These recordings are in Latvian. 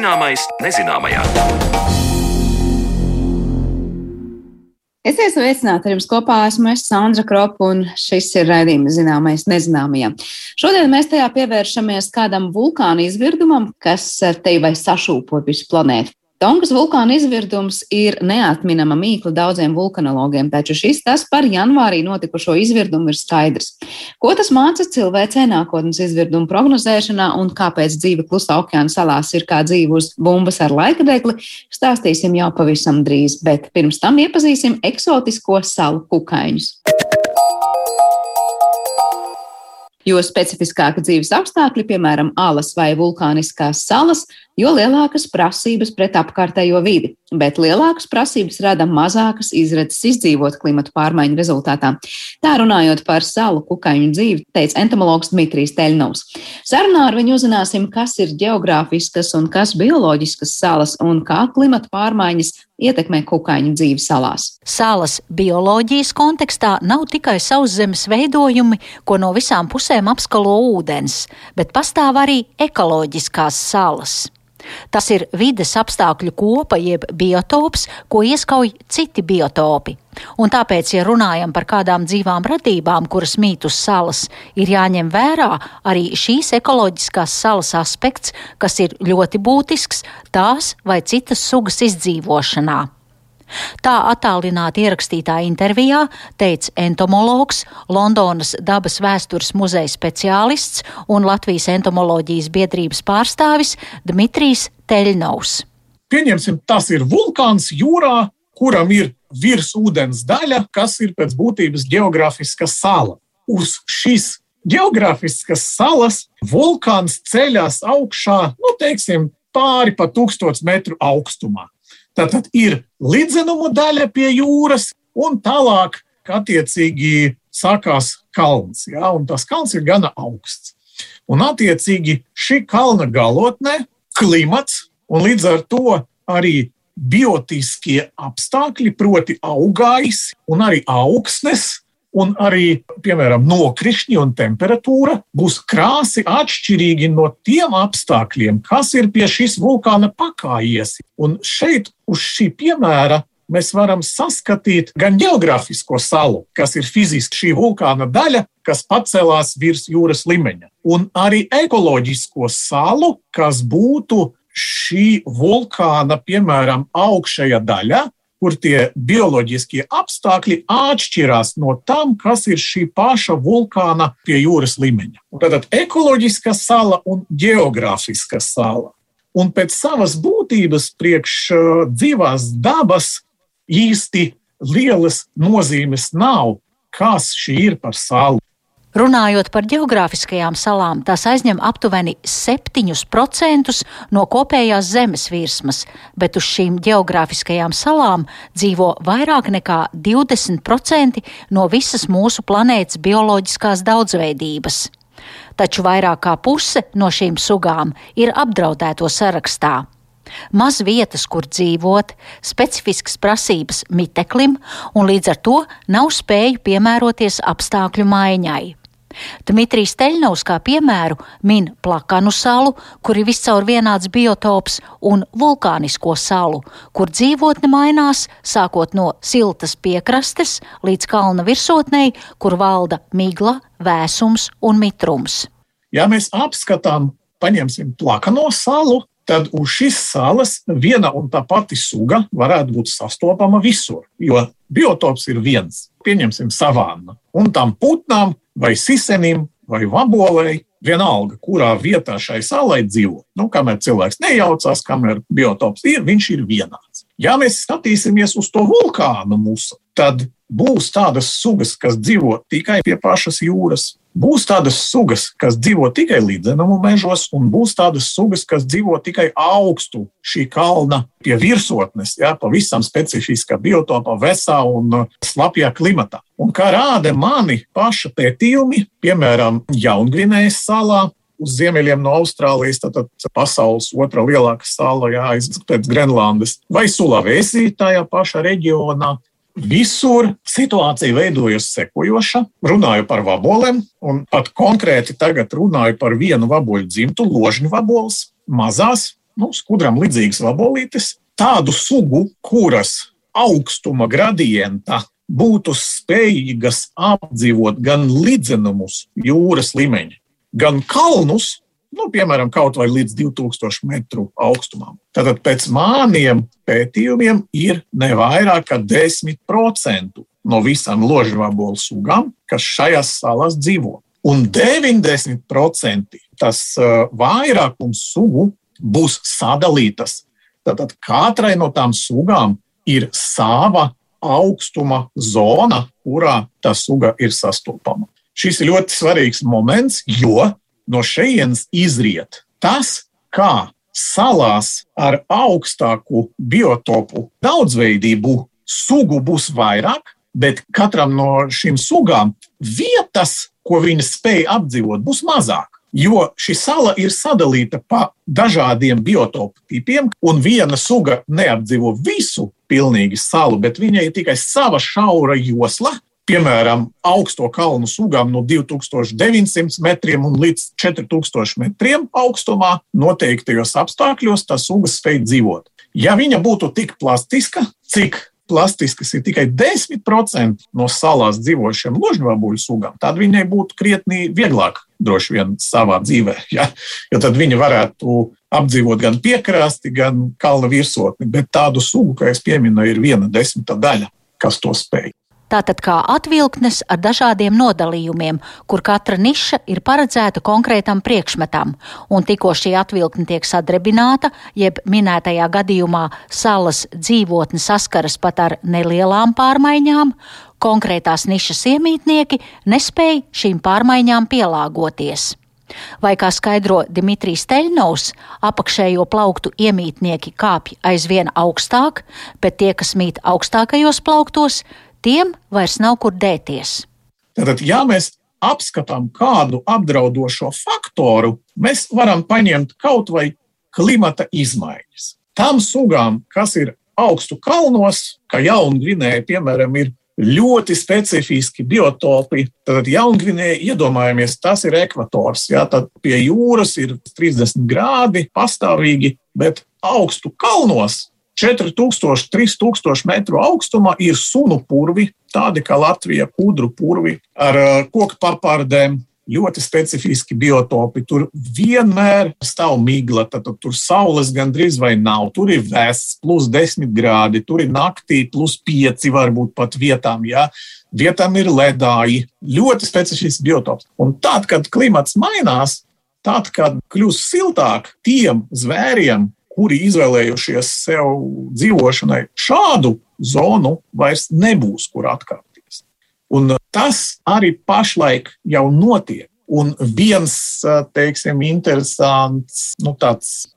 Zināmais nezināmajā. Esiet sveicināti ar jums kopā. Esmu es Sandra Kropa, un šis ir raidījums zināmais nezināmajam. Šodien mēs tajā pievēršamies kādam vulkāna izvirdumam, kas te vai sašūpo visu planētu. Tongas vulkāna izvirdums ir neatminama mīkla daudziem vulkanologiem, taču šis tas par janvārī notikušo izvirdumu ir skaidrs. Ko tas māca cilvēcei nākotnes izvirdumu prognozēšanā un kāpēc dzīve klusā okeāna salās ir kā dzīve uz bumbas ar laikadekli, stāstīsim jau pavisam drīz, bet pirms tam iepazīsim eksotisko salu kukaiņus. Jo specifiskāki dzīves apstākļi, piemēram, alas vai vulkāniskās salas, jo lielākas prasības pret apkārtējo vidi, bet lielākas prasības rada mazākas izredzes izdzīvot klimatu pārmaiņu rezultātā. Tā runājot par salu kukaiņu dzīvi, teica entomologs Dmitrijs Teļnovs. Sarunā ar viņu uzzināsim, kas ir geogrāfiskas un kas bioloģiskas salas un kā klimata pārmaiņas ietekmē kukaiņu dzīvi salās. Salas bioloģijas kontekstā nav tikai sauszemes veidojumi, ko no visām pusēm apskalo ūdens, bet pastāv arī ekoloģiskās salas. Tas ir vides apstākļu kopa jeb biotops, ko ieskauj citi biotopi. Un tāpēc, ja runājam par kādām dzīvām radībām, kuras mīt uz salas, ir jāņem vērā arī šīs ekoloģiskās salas aspekts, kas ir ļoti būtisks tās vai citas sugas izdzīvošanā. Tā attālināti ierakstītā intervijā teica entomologs, Londonas dabas vēstures muzeja speciālists un Latvijas entomoloģijas biedrības pārstāvis Dmitrijs Teļnaus. Pieņemsim, tas ir vulkāns jūrā, kuram ir virs ūdens daļa, kas ir pēc būtības geogrāfiska sala. Uz šīs geogrāfiskas salas vulkāns ceļās augšā, nu, teiksim, pāri pa tūkstoš metru augstumā. Tātad ir līdzenuma daļa pie jūras, un tālāk, attiecīgi, sākās kalns. Ja, tas kalns ir gana augsts. Un, attiecīgi, šī kalna galotnē klimats un līdz ar to arī biotiskie apstākļi, proti, augājs un arī augsnes, un arī, piemēram, nokrišņi un temperatūra būs krāsi atšķirīgi no tiem apstākļiem, kas ir pie šīs vulkāna pakājies. Un šeit, uz šī piemēra, mēs varam saskatīt gan geogrāfisko salu, kas ir fiziski šī vulkāna daļa, kas pacelās virs jūras līmeņa, un arī ekoloģisko salu, kas būtu šī vulkāna, piemēram, augšējā daļa, kur tie bioloģiskie apstākļi atšķirās no tam, kas ir šī paša vulkāna pie jūras līmeņa. Tātad ekoloģiska sala un geogrāfiska sala. Un pēc savas būtības priekš uh, dzīvās dabas īsti lielas nozīmes nav, kas šī ir par salu. Runājot par geogrāfiskajām salām, tās aizņem aptuveni 7% no kopējās zemes virsmas, bet uz šīm geogrāfiskajām salām dzīvo vairāk nekā 20% no visas mūsu planētas bioloģiskās daudzveidības. Taču vairāk kā puse no šīm sugām ir apdraudēto sarakstā. Maz vietas, kur dzīvot, specifiskas prasības miteklim, un līdz ar to nav spēju piemēroties apstākļu maiņai. Dmitrijs Teļņovs kā piemēru min plakanu salu, kur ir viscaur vienāds biotops, un vulkānisko salu, kur dzīvotne mainās sākot no siltas piekrastes līdz kalna virsotnei, kur valda migla, vēsums un mitrums. Ja mēs apskatām, paņemsim plakano salu, tad uz šīs salas viena un tā pati suga varētu būt sastopama visur, jo biotops ir viens. Pieņemsim savānu. Un tam putnām vai sisenim vai vabolei, vienalga, kurā vietā šai salai dzīvo. Nu, kamēr cilvēks nejaucās, kamēr biotops ir, viņš ir vienāds. Ja mēs skatīsimies uz to vulkānu mūsu, tad būs tādas sugas, kas dzīvo tikai pie pašas jūras, Būs tādas sugas, kas dzīvo tikai līdzenumu mežos, un būs tādas sugas, kas dzīvo tikai augstu šī kalna pie virsotnes, ja, pavisam specifiskā biotopa, vesā un uh, slapjā klimatā. Un kā rāda mani paša pētījumi, piemēram, Jaungvinējas salā, uz ziemeļiem no Austrālijas, tad, tad pasaules otrā lielākā sala, jā, pēc Grenlandes, vai Sulavēsī tajā pašā reģionā, Visur situācija veidojas sekojoša. Runāju par vaboliem, un pat konkrēti tagad runāju par vienu vaboļu dzimtu, ložņu vaboles. Mazās nu, skudram līdzīgas vabolītes, tādu sugu, kuras augstuma gradienta būtu spējīgas apdzīvot gan lidzenumus jūras līmeņa, gan kalnus, nu, piemēram, kaut vai līdz 2000 metru augstumam. Tātad pēc maniem pētījumiem ir ne vairāk kā 10% no visām ložvabolu sugām, kas šajās salās dzīvo. Un 90% tas uh, vairākums sugu būs sadalītas. Tātad katrai no tām sugām ir sava augstuma zona, kurā tā suga ir sastopama. Šis ir ļoti svarīgs moments, jo no šejienes izriet tas, kā salās ar augstāku biotopu daudzveidību sugu būs vairāk, bet katram no šīm sugām vietas, ko viņas spēj apdzīvot, būs mazāk. Jo šī sala ir sadalīta pa dažādiem biotopu tipiem, un viena suga neapdzīvo visu pilnīgi salu, bet viņai ir tikai sava šaura josla. Piemēram, augsto kalnu sugām no 2900 metriem līdz 4000 metriem augstumā noteiktajos apstākļos tā suga spēj dzīvot. Ja viņa būtu tik plastiska, cik plastiskas ir tikai 10% no salās dzīvošiem ložņvabuļu sugām, tad viņai būtu krietni vieglāk droši vien savā dzīvē. Ja? Jo tad viņi varētu apdzīvot gan piekrasti, gan kalna virsotni. Bet tādu sugu, kā es pieminēju, ir viena desmita daļa, kas to spēj tātad kā atvilktnes ar dažādiem nodalījumiem, kur katra niša ir paredzēta konkrētam priekšmetam, un tikko šī atvilktne tiek sadrebināta, jeb minētajā gadījumā salas dzīvotne saskaras pat ar nelielām pārmaiņām, konkrētās nišas iemītnieki nespēja šīm pārmaiņām pielāgoties. Vai kā skaidro Dimitrijs Teļņovs, apakšējo plauktu iemītnieki kāpj aizvien augstāk, bet tie, kas mīt augstākajos plauktos, tiem vairs nav kur dēties. Tātad, ja mēs apskatām kādu apdraudošo faktoru, mēs varam paņemt kaut vai klimata izmaiņas. Tām sugām, kas ir augstu kalnos, kā Jaungvinēja, piemēram, ir ļoti specifiski biotopi. Tad Jaungvinēja iedomājamies, tas ir ekvators. Jā, tad pie jūras ir 30 grādi pastāvīgi, bet augstu kalnos 4000, 3000 metru augstumā ir sunu purvi, tādi kā Latvija, kudru purvi ar koku papārdēm. Ļoti specifiski biotopi. Tur vienmēr stāv migla, tad tur saules gandrīz vai nav. Tur ir vēsts, plus 10 grādi, tur ir naktī, plus 5 varbūt pat vietām. Ja? Vietām ir ledāji. Ļoti specifisks biotops. Un tad, kad klimats mainās, tad, kad kļūst siltāk, tiem zvēriem, kuri izvēlējušies sev dzīvošanai šādu zonu, vairs nebūs kur atkāpties. Un tas arī pašlaik jau notiek. Un viens, teiksim, interesants nu,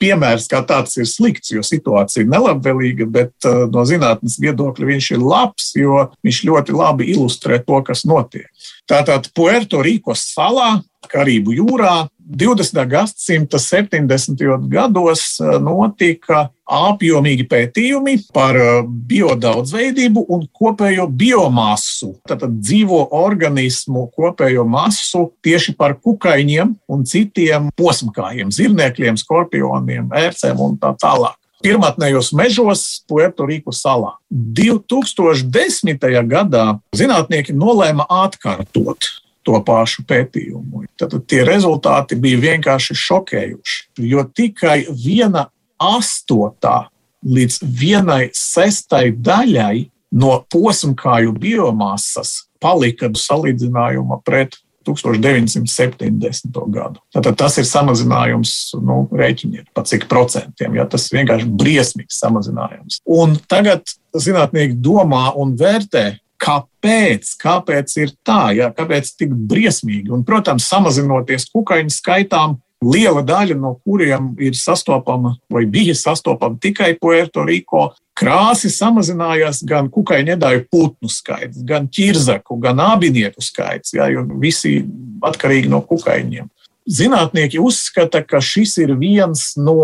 piemērs, kā tāds ir slikts, jo situācija ir nelabvēlīga, bet no zinātnes viedokļa viņš ir labs, jo viņš ļoti labi ilustrē to, kas notiek. Tātad Puerto Riko salā, Karību jūrā, 20. gadsimta 70. gados eh, notika apjomīgi pētījumi par eh, biodaudzveidību un kopējo biomasu, tātad dzīvo organismu kopējo masu tieši par kukaiņiem un citiem posmkājiem, zirnekļiem, skorpioniem, ērcēm un tā tālāk pirmotnējos mežos Puerto Riku salā. 2010. gadā zinātnieki nolēma atkārtot to pašu pētījumu. Tad tie rezultāti bija vienkārši šokējoši, jo tikai viena astotā līdz vienai sestai daļai no posmkāju biomasas palika salīdzinājuma pret 1970. gadu. Tātad tas ir samazinājums, nu, rēķiniet, pa cik procentiem. Ja, tas vienkārši briesmīgs samazinājums. Un tagad zinātnieki domā un vērtē, kāpēc, kāpēc ir tā, jā, kāpēc tik briesmīgi. Un, protams, samazinoties kukaiņu skaitām, liela daļa no kuriem ir sastopama vai bija sastopama tikai Puerto Rico. Krāsi samazinājās gan kukaiņu nedēļu putnu skaits, gan ķirzaku, gan abinieku skaits, jā, jo visi atkarīgi no kukaiņiem. Zinātnieki uzskata, ka šis ir viens no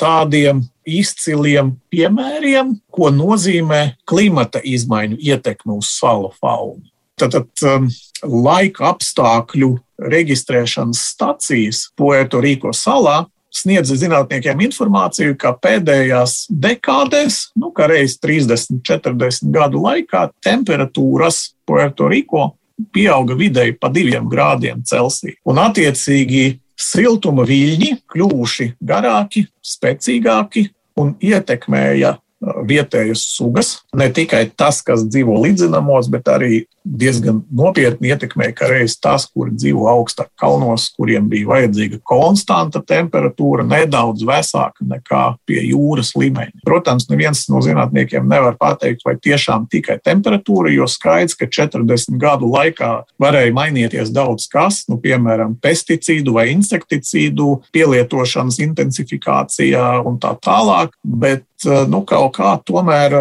tādiem izciliem piemēriem, ko nozīmē klimata izmaiņu ietekme uz salu faunu. Tātad um, laika apstākļu reģistrēšanas stacijas Puerto Riko salā sniedza zinātniekiem informāciju, ka pēdējās dekādēs, nu, kā reiz 30, 40 gadu laikā, temperatūras Puertoriko pieauga vidēji pa diviem grādiem Celsija. Un, attiecīgi, siltuma viļņi kļuvuši garāki, spēcīgāki un ietekmēja vietējas sugas. Ne tikai tas, kas dzīvo līdzinamos, bet arī diezgan nopietni ietekmē, reiz tas, kuri dzīvo augstāk kalnos, kuriem bija vajadzīga konstanta temperatūra, nedaudz vēsāka nekā pie jūras līmeņa. Protams, neviens no zinātniekiem nevar pateikt, vai tiešām tikai temperatūra, jo skaidrs, ka 40 gadu laikā varēja mainīties daudz kas, nu, piemēram, pesticīdu vai insekticīdu pielietošanas intensifikācijā un tā tālāk, bet nu, kaut kā tomēr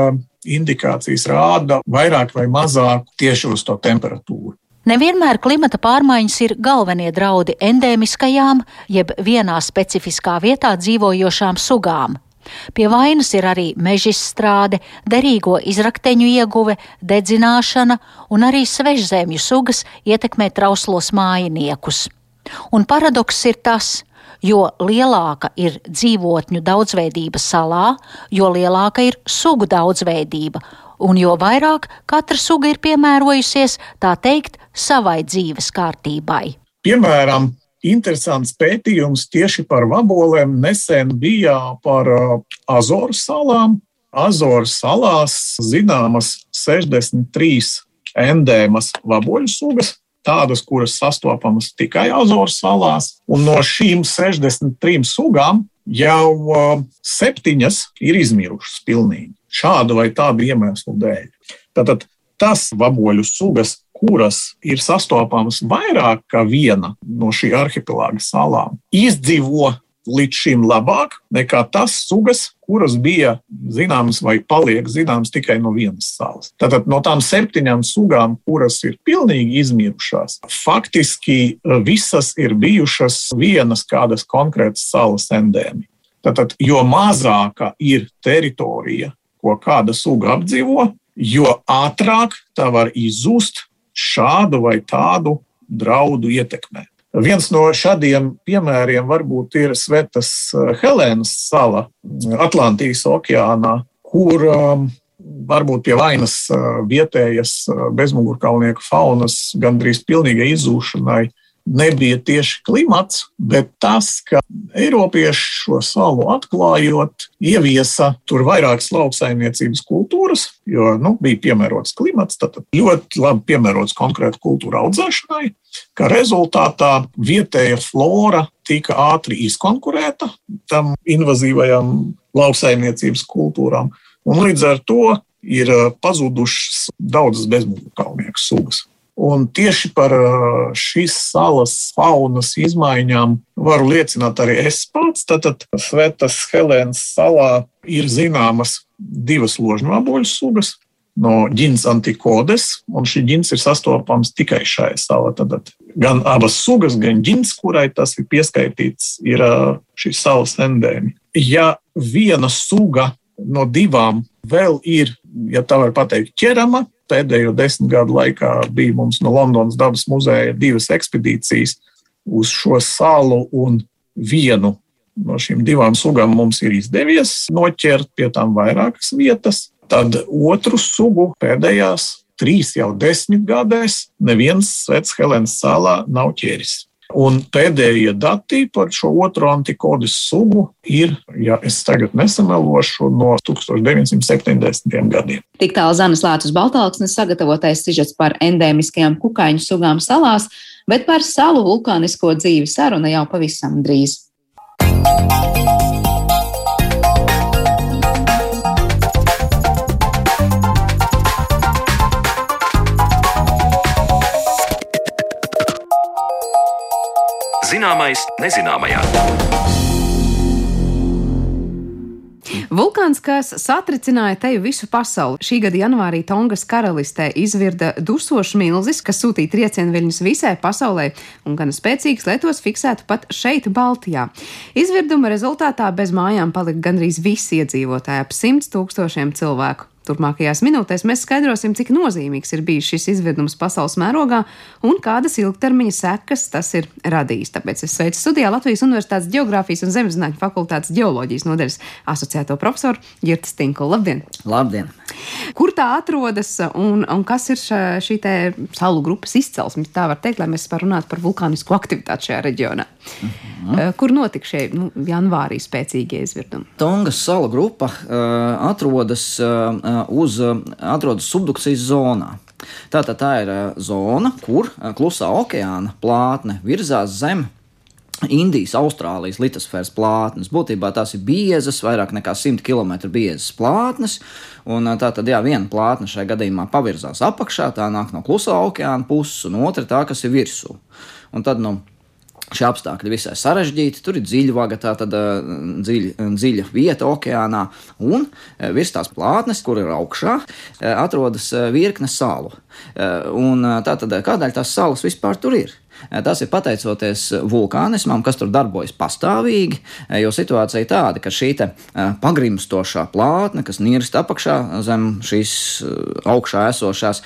indikācijas rāda vairāk vai mazāk tieši uz to temperatūru. Nevienmēr klimata pārmaiņas ir galvenie draudi endēmiskajām, jeb vienā specifiskā vietā dzīvojošām sugām. Pie vainas ir arī meža izstrāde, derīgo izrakteņu ieguve, dedzināšana un arī svežzemju sugas ietekmē trauslos mājiniekus. Un paradoks ir tas, Jo lielāka ir dzīvotņu daudzveidība salā, jo lielāka ir sugu daudzveidība, un jo vairāk katra suga ir piemērojusies, tā teikt, savai dzīves kārtībai. Piemēram, interesants pētījums tieši par vaboliem nesen bija par uh, Azoru salām. Azoru salās zināmas 63 endēmas vaboļu sugas, tādas, kuras sastopamas tikai Azoru salās. Un no šīm 63 sugām jau uh, septiņas ir izmirušas pilnīgi šādu vai tādu iemeslu dēļ. Tātad tas vaboļu sugas, kuras ir sastopamas vairāk kā viena no šī arhipelāga salām, izdzīvo līdz šim labāk nekā tas sugas, kuras bija zināmas vai paliek zināmas tikai no vienas salas. Tātad no tām septiņām sugām, kuras ir pilnīgi izmirušās, faktiski eh, visas ir bijušas vienas kādas konkrētas salas endēmi. Tātad, jo mazāka ir teritorija, ko kāda suga apdzīvo, jo ātrāk tā var izzust šādu vai tādu draudu ietekmē. Viens no šādiem piemēriem varbūt ir Svetas eh, Helēnas sala Atlantijas okeānā, kur um, varbūt pie vainas uh, vietējas bezmugurkaulnieku faunas gandrīz pilnīgai izzūšanai nebija tieši klimats, bet tas, ka Eiropieši šo salu atklājot, ieviesa tur vairākas lauksaimniecības kultūras, jo nu, bija piemērots klimats, tad ļoti labi piemērots konkrēti kultūra audzēšanai, ka rezultātā vietēja flora tika ātri izkonkurēta tam invazīvajām lauksaimniecības kultūrām, un līdz ar to ir pazudušas daudzas bezmugurkaulnieku sugas. Un tieši par uh, šīs salas faunas izmaiņām varu liecināt arī es pats. Tātad Svetas Helēnas salā ir zināmas divas ložņu aboļu sugas. No ģins antikodes, un šī ģins ir sastopams tikai šai salā. Tad gan abas sugas, gan ģins, kurai tas ir pieskaitīts, ir šīs salas endēmi. Ja viena suga no divām vēl ir, ja tā var teikt, ķerama, pēdējo desmit gadu laikā bija mums no Londonas dabas muzeja divas ekspedīcijas uz šo salu, un vienu no šīm divām sugām mums ir izdevies noķert pie tām vairākas vietas. Tad otru sugu pēdējās trīs jau desmit gadēs neviens Svets Helēnas salā nav ķēris. Un pēdējie dati par šo otro antikodas sugu ir, ja es tagad nesamelošu, no 1970. gadiem. Tik tālu Zanas Lācis Baltāksnes sagatavotais sižets par endēmiskajām kukaiņu sugām salās, bet par salu vulkānisko dzīvi saruna jau pavisam drīz. Zināmais nezināmajā. Vulkāns, kas satricināja teju visu pasauli, šī gada janvārī Tongas karalistē izvirda dusošs milzis, kas sūtīja triecienviļņus visai pasaulē un gan spēcīgs, lai tos fiksētu pat šeit, Baltijā. Izvirduma rezultātā bez mājām palika gandrīz visi iedzīvotāji, ap 100 tūkstošiem cilvēku. Turmākajās minūtēs mēs skaidrosim, cik nozīmīgs ir bijis šis izvirdums pasaules mērogā un kādas ilgtermiņa sekas tas ir radījis. Tāpēc es sveicu studijā Latvijas Universitātes Geogrāfijas un Zemeszinātņu fakultātes ģeoloģijas nodaļas asociēto profesoru Girta Stinklu. Labdien! Labdien! Kur tā atrodas un, un kas ir šī salu grupas izcelsme? Tā var teikt, lai mēs varam runāt par vulkānisku aktivitāti šajā reģionā. Mm -hmm. Kur notika šie nu, janvārī spēcīgie izvirdumi? Tongas salu grupa uh, atrodas, uh, uz, uh, atrodas subdukcijas zonā. Tātad tā ir uh, zona, kur uh, klusā okeāna plātne virzās zem Indijas, Austrālijas litosfēras plātnes. Būtībā tās ir biezas, vairāk nekā 100 km biezas plātnes. Un tā tad, jā, viena plātne šajā gadījumā pavirzās apakšā, tā nāk no klusā okeāna puses, un otra tā, kas ir virsū. Un tad, nu, Šie apstākļi visai sarežģīti. Tur ir dziļa vaga, tā tad dziļa, dziļa vieta okeānā, un virs tās plātnes, kur ir augšā, atrodas virkne salu. Un tā tad, kādēļ tās salas vispār tur ir? Tas ir pateicoties vulkānismam, kas tur darbojas pastāvīgi, jo situācija ir tāda, ka šī pagrimstošā plātne, kas nirst apakšā zem šīs augšā esošās,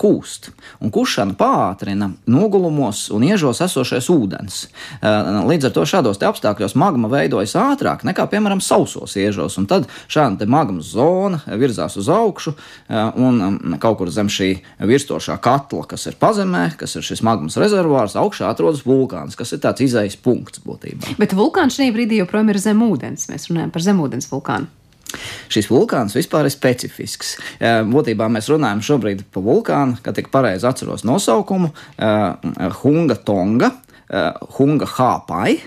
kūst. Un kušana pātrina nogulumos un iežos esošais ūdens. Līdz ar to šādos apstākļos magma veidojas ātrāk nekā, piemēram, sausos iežos, un tad šāda magmas zona virzās uz augšu un kaut kur zem šī virstošā katla, kas ir pazemē, kas ir šis magmas rezervārs rezervārs, augšā atrodas vulkāns, kas ir tāds izējas punkts būtībā. Bet vulkāns šajā brīdī joprojām ir zem ūdens. Mēs runājam par zemūdens vulkānu. Šis vulkāns vispār ir specifisks. Būtībā mēs runājam šobrīd par vulkānu, kā tik pareizi atceros nosaukumu, Hunga Tonga, Hunga Hāpai.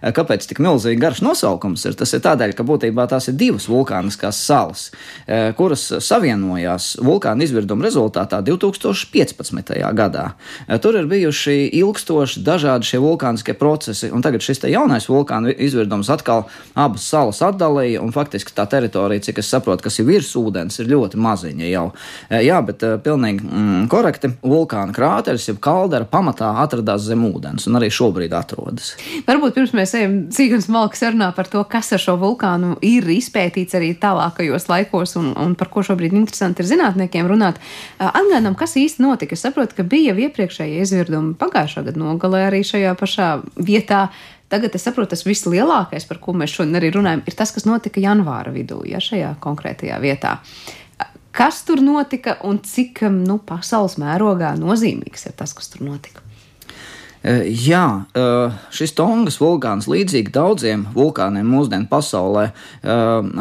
Eh, kāpēc tik milzīgi garš nosaukums ir? Tas ir tādēļ, ka būtībā tās ir divas vulkāniskās salas, eh, kuras savienojās vulkāna izvirduma rezultātā 2015. gadā. Eh, tur ir bijuši ilgstoši dažādi šie vulkāniskie procesi, un tagad šis jaunais vulkāna izvirdums atkal abas salas atdalīja, un faktiski tā teritorija, cik es saprotu, kas ir virs ūdens, ir ļoti maziņa jau. Jā, bet pilnīgi mm, korekti vulkāna krāteris, jeb kaldera pamatā atradās zem ūdens, un arī šobrīd atrodas. Varbūt pirms mēs ejam cik un smalki sarunā par to, kas ar šo vulkānu ir izpētīts arī tālākajos laikos un, un par ko šobrīd interesanti ir zinātniekiem runāt. Atgādinām, kas īsti notika. Es saprotu, ka bija iepriekšējie izvirdumi pagājušā gada nogalē arī šajā pašā vietā. Tagad es saprotu, tas viss lielākais, par ko mēs šodien arī runājam, ir tas, kas notika janvāra vidū, ja šajā konkrētajā vietā. Kas tur notika un cik nu, pasaules mērogā nozīmīgs ir tas, kas tur notika? Jā, šis Tongas vulkāns, līdzīgi daudziem vulkāniem mūsdienu pasaulē,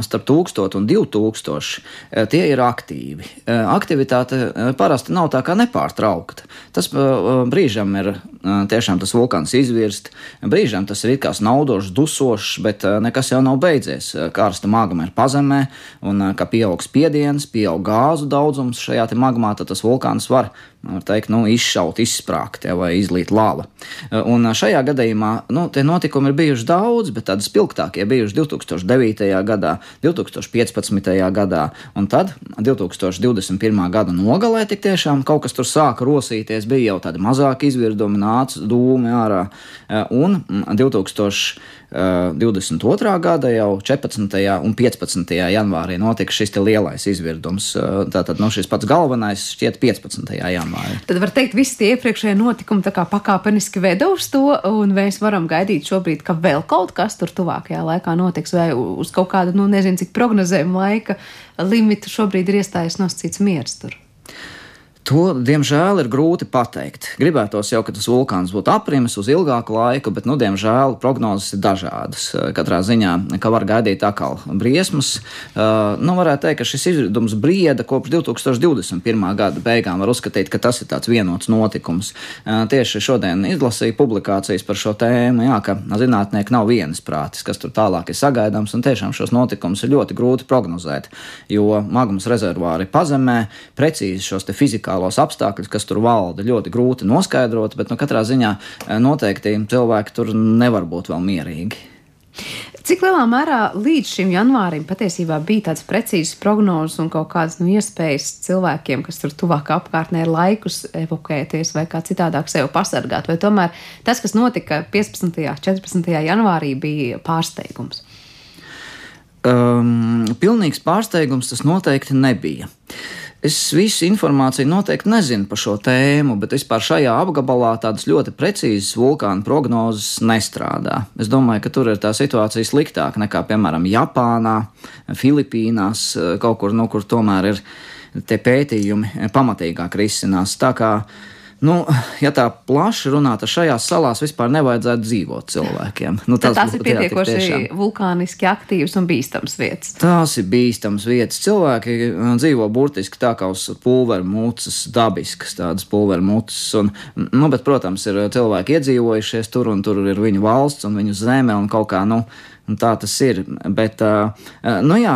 starp 1000 un 2000, tie ir aktīvi. Aktivitāte parasti nav tā kā nepārtraukta. Tas brīžam ir tiešām tas vulkāns izvirst, brīžam tas ir kā snaudošs, dusošs, bet nekas jau nav beidzies. Karsta magma ir pazemē, un kā pieaug spiediens, pieaug gāzu daudzums šajā magmā, tad tas vulkāns var var teikt, nu, izšaut, izsprāgt ja, vai izlīt lāva. Un šajā gadījumā nu, tie notikumi ir bijuši daudz, bet tādi spilgtākie bijuši 2009. gadā, 2015. gadā, un tad 2021. gada nogalē tik tiešām kaut kas tur sāka rosīties, bija jau tādi mazāki izvirdumi, nāca dūmi ārā, un 2000. 22. gada, jau 14. un 15. janvārī notika šis lielais izvirdums. Tātad nu, šis pats galvenais šķiet 15. janvārī. Tad var teikt, visi tie iepriekšējie notikumi pakāpeniski veda uz to, un mēs varam gaidīt šobrīd, ka vēl kaut kas tur tuvākajā laikā notiks, vai uz kaut kādu, nu nezinu, cik prognozējumu laika limitu šobrīd ir iestājies nosacīts miers tur. To, diemžēl, ir grūti pateikt. Gribētos jau, ka tas vulkāns būtu aprimis uz ilgāku laiku, bet, nu, diemžēl, prognozes ir dažādas. Katrā ziņā, ka var gaidīt atkal briesmas. Uh, nu, varētu teikt, ka šis izvidums brieda kopš 2021. gada beigām. Var uzskatīt, ka tas ir tāds vienots notikums. Uh, tieši šodien izlasīju publikācijas par šo tēmu, jā, ka zinātnieki nav viensprātis, kas tur tālāk ir sagaidāms, un tiešām šos notikumus ir ļoti grūti prognozēt, jo magmas rezervāri pazemē precīzi šos fizikālos fiziskālos apstākļus, kas tur valda, ļoti grūti noskaidrot, bet nu, katrā ziņā eh, noteikti cilvēki tur nevar būt vēl mierīgi. Cik lielā mērā līdz šim janvārim patiesībā bija tāds precīzs prognozes un kaut kādas nu, iespējas cilvēkiem, kas tur tuvāk apkārtnē ir laikus evakuēties vai kā citādāk sevi pasargāt? Vai tomēr tas, kas notika 15. un 14. janvārī, bija pārsteigums? Um, pilnīgs pārsteigums tas noteikti nebija. Es visu informāciju noteikti nezinu par šo tēmu, bet vispār šajā apgabalā tādas ļoti precīzas vulkāna prognozes nestrādā. Es domāju, ka tur ir tā situācija sliktāka nekā, piemēram, Japānā, Filipīnās, kaut kur, nu, kur tomēr ir tie pētījumi pamatīgāk risinās. Tā kā Nu, ja tā plaši runā, tad šajās salās vispār nevajadzētu dzīvot cilvēkiem. Nu, tas tās ir pietiekoši jā, vulkāniski aktīvas un bīstamas vietas. Tās ir bīstamas vietas. Cilvēki uh, dzīvo burtiski tā kā uz pulveru mūces, dabiskas tādas. Un, nu, bet, protams, ir uh, cilvēki iedzīvojušies tur un tur ir viņu valsts un viņu zeme un kaut kā, nu, Tā tas ir. Bet, uh, nu jā,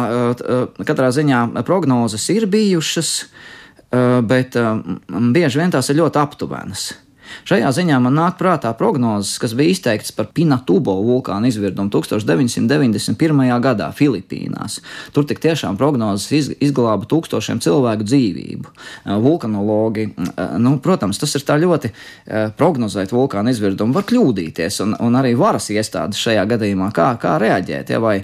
katrā ziņā prognozes ir bijušas. Eh, bet eh, bieži vien tās ir ļoti aptuvenas. Šajā ziņā man nāk prātā prognozes, kas bija izteiktas par Pinatubo vulkānu izvirdumu 1991. gadā Filipīnās. Tur tik tiešām prognozes izglāba tūkstošiem cilvēku dzīvību. Vulkanologi, nu, protams, tas ir tā ļoti prognozēt vulkānu izvirdumu, var kļūdīties, un, un arī varas iestādes šajā gadījumā, kā, kā reaģēt, ja, vai,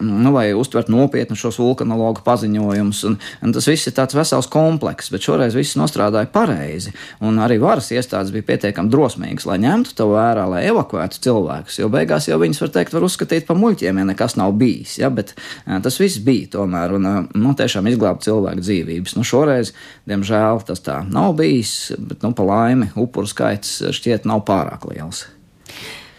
nu, vai uztvert nopietni šos vulkanologu paziņojumus. Un, un tas viss ir tāds vesels komplekss, bet šoreiz viss nostrādāja pareizi, un arī varas iestādes bija pietiekami drosmīgas, lai ņemtu to vērā, lai evakuētu cilvēkus. Jo beigās jau viņus var teikt, var uzskatīt par muļķiem, ja nekas nav bijis. Ja? Bet tas viss bija tomēr un nu, tiešām izglābt cilvēku dzīvības. Nu, šoreiz, diemžēl, tas tā nav bijis, bet nu, pa laimi upuru skaits šķiet nav pārāk liels.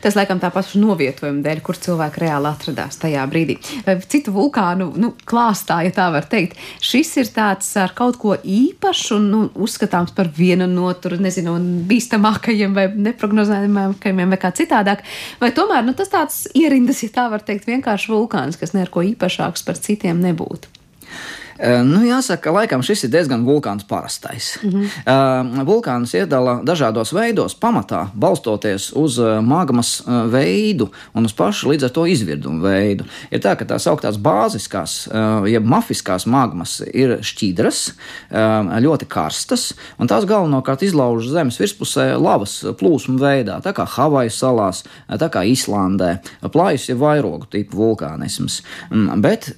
Tas, laikam, tā paša novietojuma dēļ, kur cilvēki reāli atradās tajā brīdī. Vai citu vulkānu nu, klāstā, ja tā var teikt, šis ir tāds ar kaut ko īpašu un nu, uzskatāms par vienu no tur, nezinu, bīstamākajiem vai neprognozējumākajiem vai kā citādāk. Vai tomēr nu, tas tāds ierindas, ja tā var teikt, vienkārši vulkāns, kas neko īpašāks par citiem nebūtu? Nu, jāsaka, ka laikam šis ir diezgan vulkāns parastais. Mm -hmm. vulkāns iedala dažādos veidos, pamatā balstoties uz magmas veidu un uz pašu līdz ar to izvirdumu veidu. Ir tā, ka tās augtās bāziskās, jeb mafiskās magmas ir šķidras, ļoti karstas, un tās galvenokārt izlauž zemes virspusē lavas plūsmu veidā, tā kā Havaju salās, tā kā Islandē. Plājas ir vairogu tipu vulkānisms, mm, bet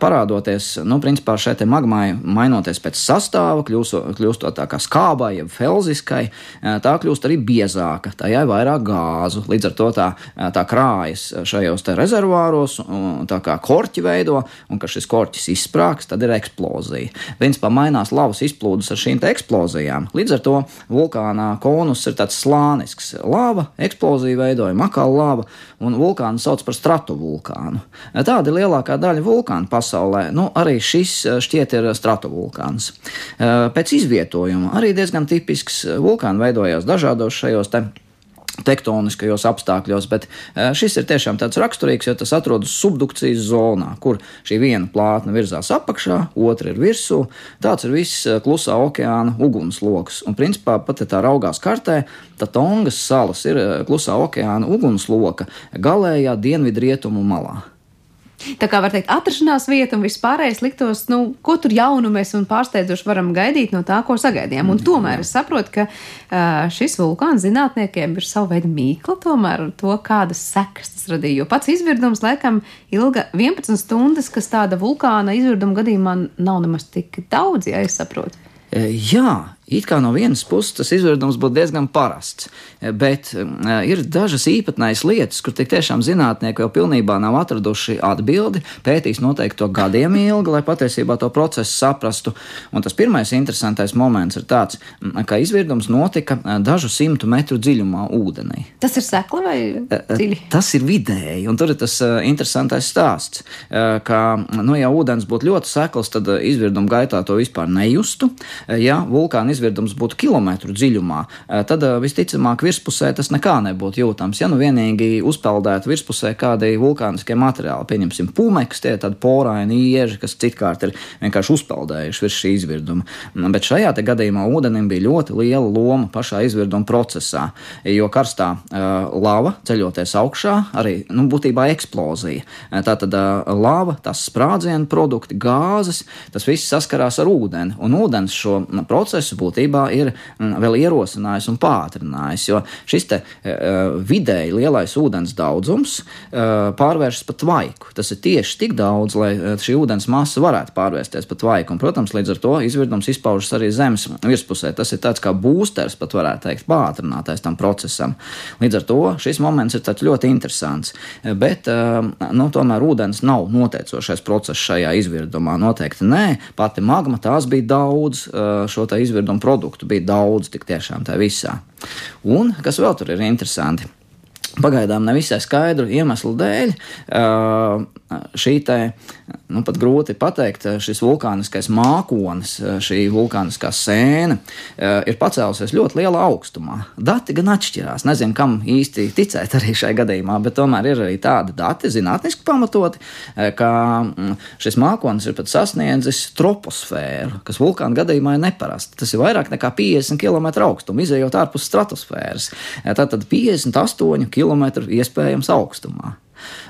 parādoties, nu, principā, principā šai magmai mainoties pēc sastāva, kļūstot, kļūstot tā kā skābai, jeb felziskai, tā kļūst arī biezāka, tajā ir vairāk gāzu. Līdz ar to tā, tā krājas šajos rezervāros, tā kā korķi veido, un kad šis korķis izsprāgs, tad ir eksplozija. Principā mainās lavas izplūdes ar šīm eksplozijām. Līdz ar to vulkānā konus ir tāds slānisks. Lava, eksplozija veidoja makāla lava, un vulkānu sauc par stratovulkānu. Tāda ir lielākā daļa vulkānu pasaulē. Nu, arī šis šis eh, šķiet ir stratovulkāns. Eh, pēc izvietojuma arī diezgan tipisks eh, vulkāns veidojās dažādos šajos te tektoniskajos apstākļos, bet šis ir tiešām tāds raksturīgs, jo tas atrodas subdukcijas zonā, kur šī viena plātne virzās apakšā, otra ir virsū. Tāds ir viss klusā okeāna ugunsloks. Un, principā, pat ja tā raugās kartē, tad Tongas salas ir klusā okeāna ugunsloka galējā dienvidrietumu malā. Tā kā var teikt, atrašanās vieta un vispārējais liktos, nu, ko tur jaunu mēs un pārsteidzoši varam gaidīt no tā, ko sagaidījām. Un tomēr es saprotu, ka uh, šis vulkāns zinātniekiem ir sava veida mīkla tomēr ar to, kādas sekas tas radīja. Jo pats izvirdums laikam ilga 11 stundas, kas tāda vulkāna izvirduma gadījumā nav nemaz tik daudz, ja es saprotu. Jā, It kā no vienas puses tas izvirdums būtu diezgan parasts, bet uh, ir dažas īpatnējas lietas, kur tiešām zinātnieki vēl pilnībā nav atraduši atbildi, pētīs noteikti to gadiem ilgi, lai patiesībā to procesu saprastu. Un tas pirmais interesantais moments ir tāds, ka izvirdums notika dažu simtu metru dziļumā ūdenī. Tas ir sekli vai dziļi? Tas ir vidēji, un tur ir tas uh, interesantais stāsts, uh, ka, nu, ja ūdens būtu ļoti sekls, tad izvirduma gaitā to vispār nejustu. Ja vulkāna izvirdums būtu kilometru dziļumā, eh, tad eh, visticamāk virspusē tas nekā nebūtu jūtams. Ja nu vienīgi uzpeldētu virspusē kādi vulkāniskie materiāli, pieņemsim, pūmeks, tie tādi poraini ieži, kas citkārt ir vienkārši uzpeldējuši virs šī izvirduma. Mm, bet šajā gadījumā ūdenim bija ļoti liela loma pašā izvirduma procesā, jo karstā uh, lava ceļoties augšā, arī nu, būtībā eksplozija. Tā tad uh, lava, tas sprādzienu produkti, gāzes, tas viss saskarās ar ūdeni, un ūdens šo procesu būtībā ir mm, vēl ierosinājis un pātrinājis, jo šis te vidēji lielais ūdens daudzums pārvēršas pat vaiku. Tas ir tieši tik daudz, lai šī ūdens masa varētu pārvērsties pat vaiku, un, protams, līdz ar to izvirdums izpaužas arī zemes virspusē. Tas ir tāds kā būsters, pat varētu teikt, pātrinātais tam procesam. Līdz ar to šis moments ir ļoti interesants, bet, nu, tomēr ūdens nav noteicošais process šajā izvirdumā. Noteikti nē, pati magma tās bija daudz, šo izvirdumu produktu bija daudz tik tiešām tā visā. Un kas vēl tur ir interesanti? Pagaidām nevisai skaidru iemeslu dēļ šī te nu, pat grūti pateikt, eh, šis vulkāniskais mākonis, eh, šī vulkāniskā sēne eh, ir pacēlusies ļoti lielā augstumā. Dati gan atšķirās. Nezinu, kam īsti ticēt arī šai gadījumā, bet tomēr ir arī tādi dati, zinātniski pamatoti, ka mm, šis mākonis ir pat sasniedzis troposfēru, kas vulkāna gadījumā ir neparasti. Tas ir vairāk nekā 50 km augstuma, izējot ārpus stratosfēras. Tātad 58 km iespējams augstumā.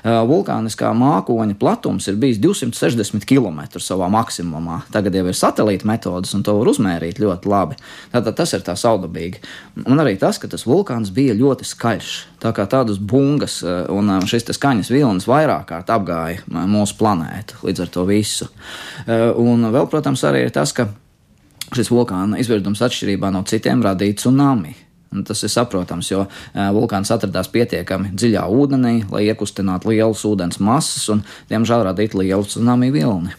Vulkāniskā mākoņa platums ir bijis 260 km savā maksimumā. Tagad jau ir satelīta metodas, un to var uzmērīt ļoti labi. Tātad tas ir tā saudabīgi. Un arī tas, ka tas vulkāns bija ļoti skaļš. Tā kā tādas bungas un šis skaņas vilnis vairāk kārt apgāja mūsu planētu līdz ar to visu. Un vēl, protams, arī ir tas, ka šis vulkāna izvirdums atšķirībā no citiem radīja tsunami. Un tas ir saprotams, jo vulkāns atradās pietiekami dziļā ūdenī, lai iekustinātu lielas ūdens masas un, diemžēl, radītu lielu tsunami vilni.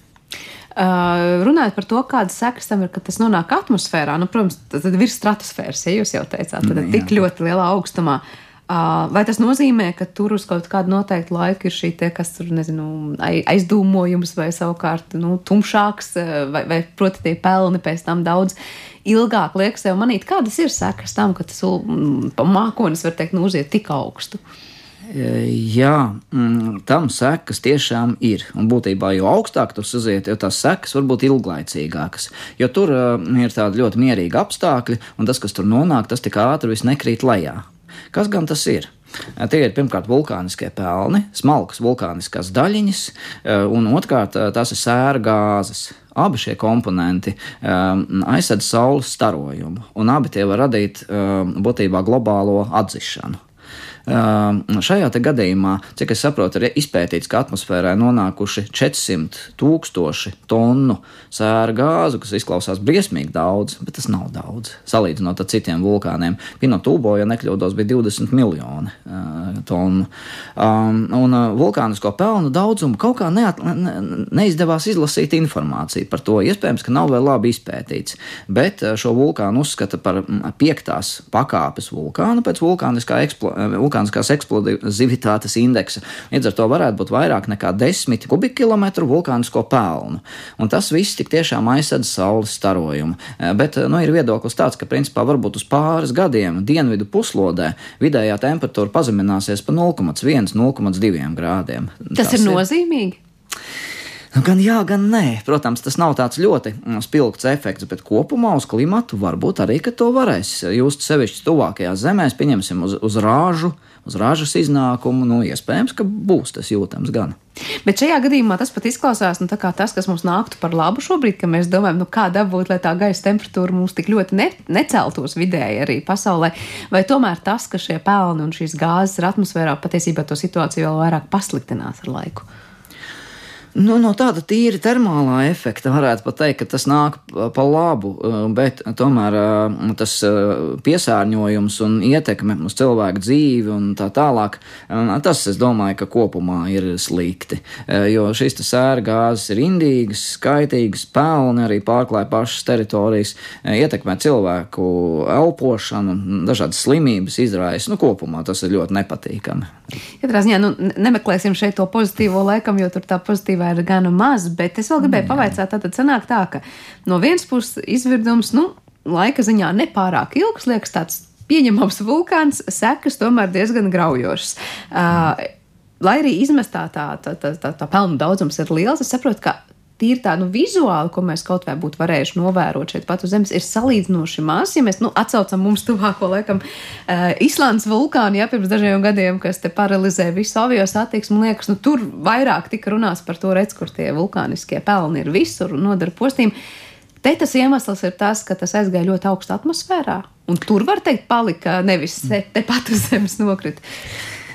Uh, runājot par to, kādas sekas tam ir, kad tas nonāk atmosfērā, nu, protams, tad virs stratosfēras, ja jūs jau teicāt, tad ir tik ļoti lielā augstumā. Uh, Vai tas nozīmē, ka tur uz kaut kādu noteiktu laiku ir šī te, kas tur, nezinu, aizdūmojums vai savukārt nu, tumšāks, vai, vai proti tie pelni pēc tam daudz ilgāk liekas sev manīt, kādas ir sekas tam, ka tas mākonis, var teikt, nu, uziet tik augstu? Jā, mm, tam sekas tiešām ir. Un būtībā, jo augstāk tas uziet, jo tās sekas var būt ilglaicīgākas. Jo tur uh, ir tādi ļoti mierīgi apstākļi, un tas, kas tur nonāk, tas tik ātri viss nekrīt lejā. Kas gan tas ir? Tie ir pirmkārt vulkāniskie pelni, smalkas vulkāniskās daļiņas, un otrkārt tās ir sēra gāzes. Abi šie komponenti um, aizsedz saules starojumu, un abi tie var radīt um, būtībā globālo atzišanu. Šajā gadījumā, cik es saprotu, ir izpētīts, ka atmosfērā nonākuši 400 tūkstoši tonu sēra gāzu, kas izklausās briesmīgi daudz, bet tas nav daudz. Salīdzinot ar citiem vulkāniem, Pinotūbo, ja nekļūdos, bija 20 miljoni uh, tonu. Um, un uh, vulkānisko pelnu daudzumu kaut kā neat, ne, neizdevās izlasīt informāciju par to. Iespējams, ka nav vēl labi izpētīts, bet šo vulkānu uzskata par piektās pakāpes vulkānu pēc vulkāniskā eksploatācijas vulkāniskās eksplozivitātes indeksa. Līdz ar to varētu būt vairāk nekā 10 kubikkilometru vulkānisko pelnu. Un tas viss tik tiešām aizsedz saules starojumu. Eh, bet nu, ir viedoklis tāds, ka principā varbūt uz pāris gadiem dienvidu puslodē vidējā temperatūra pazemināsies pa 0,1-0,2 grādiem. Tas, tas ir nozīmīgi. Nu, gan jā, gan nē. Protams, tas nav tāds ļoti mm, spilgts efekts, bet kopumā uz klimatu varbūt arī to varēs just sevišķi tuvākajās zemēs, pieņemsim uz, uz rāžu, uz rāžas iznākumu. Nu, iespējams, ka būs tas jūtams gan. Bet šajā gadījumā tas pat izklausās nu, tas, kas mums nāktu par labu šobrīd, ka mēs domājam, nu, kā dabūt, lai tā gaisa temperatūra mums tik ļoti ne, neceltos vidēji arī pasaulē. Vai tomēr tas, ka šie pelni un šīs gāzes ir atmosfērā, patiesībā to situāciju vēl vairāk pasliktinās ar laiku? Nu, no tāda tīri termālā efekta varētu pat teikt, ka tas nāk pa labu, bet tomēr tas piesārņojums un ietekme uz cilvēku dzīvi un tā tālāk, tas, es domāju, ka kopumā ir slikti. Jo šīs sēra gāzes ir indīgas, skaitīgas, pelni arī pārklāja pašas teritorijas, ietekmē cilvēku elpošanu, dažādas slimības izraisa. Nu, kopumā tas ir ļoti nepatīkami. Katrā ziņā nu, nemeklēsim šeit to pozitīvo laikam, jo tur tā pozitīvā ir gana maz, bet es vēl gribēju pavaicāt, tātad sanāk tā, ka no vienas puses izvirdums, nu, laika ziņā nepārāk ilgs, liekas tāds pieņemams vulkāns, sekas tomēr diezgan graujošas. Uh, lai arī izmestā tā, tā, tā, tā, tā pelnu daudzums ir liels, es saprotu, ka tīri tā nu, vizuāli, ko mēs kaut vai būtu varējuši novērot šeit pat uz Zemes, ir salīdzinoši maz. Ja mēs nu, atcaucam mums tuvāko laikam uh, Islandes vulkānu, ja pirms dažiem gadiem, kas te paralizē visu avio satiksmu, liekas, nu, tur vairāk tika runāts par to, redz, kur tie vulkāniskie pelni ir visur un nodara postīm. te tas iemesls ir tas, ka tas aizgāja ļoti augstu atmosfērā. Un tur var teikt, palika nevis tepat uz zemes nokrita.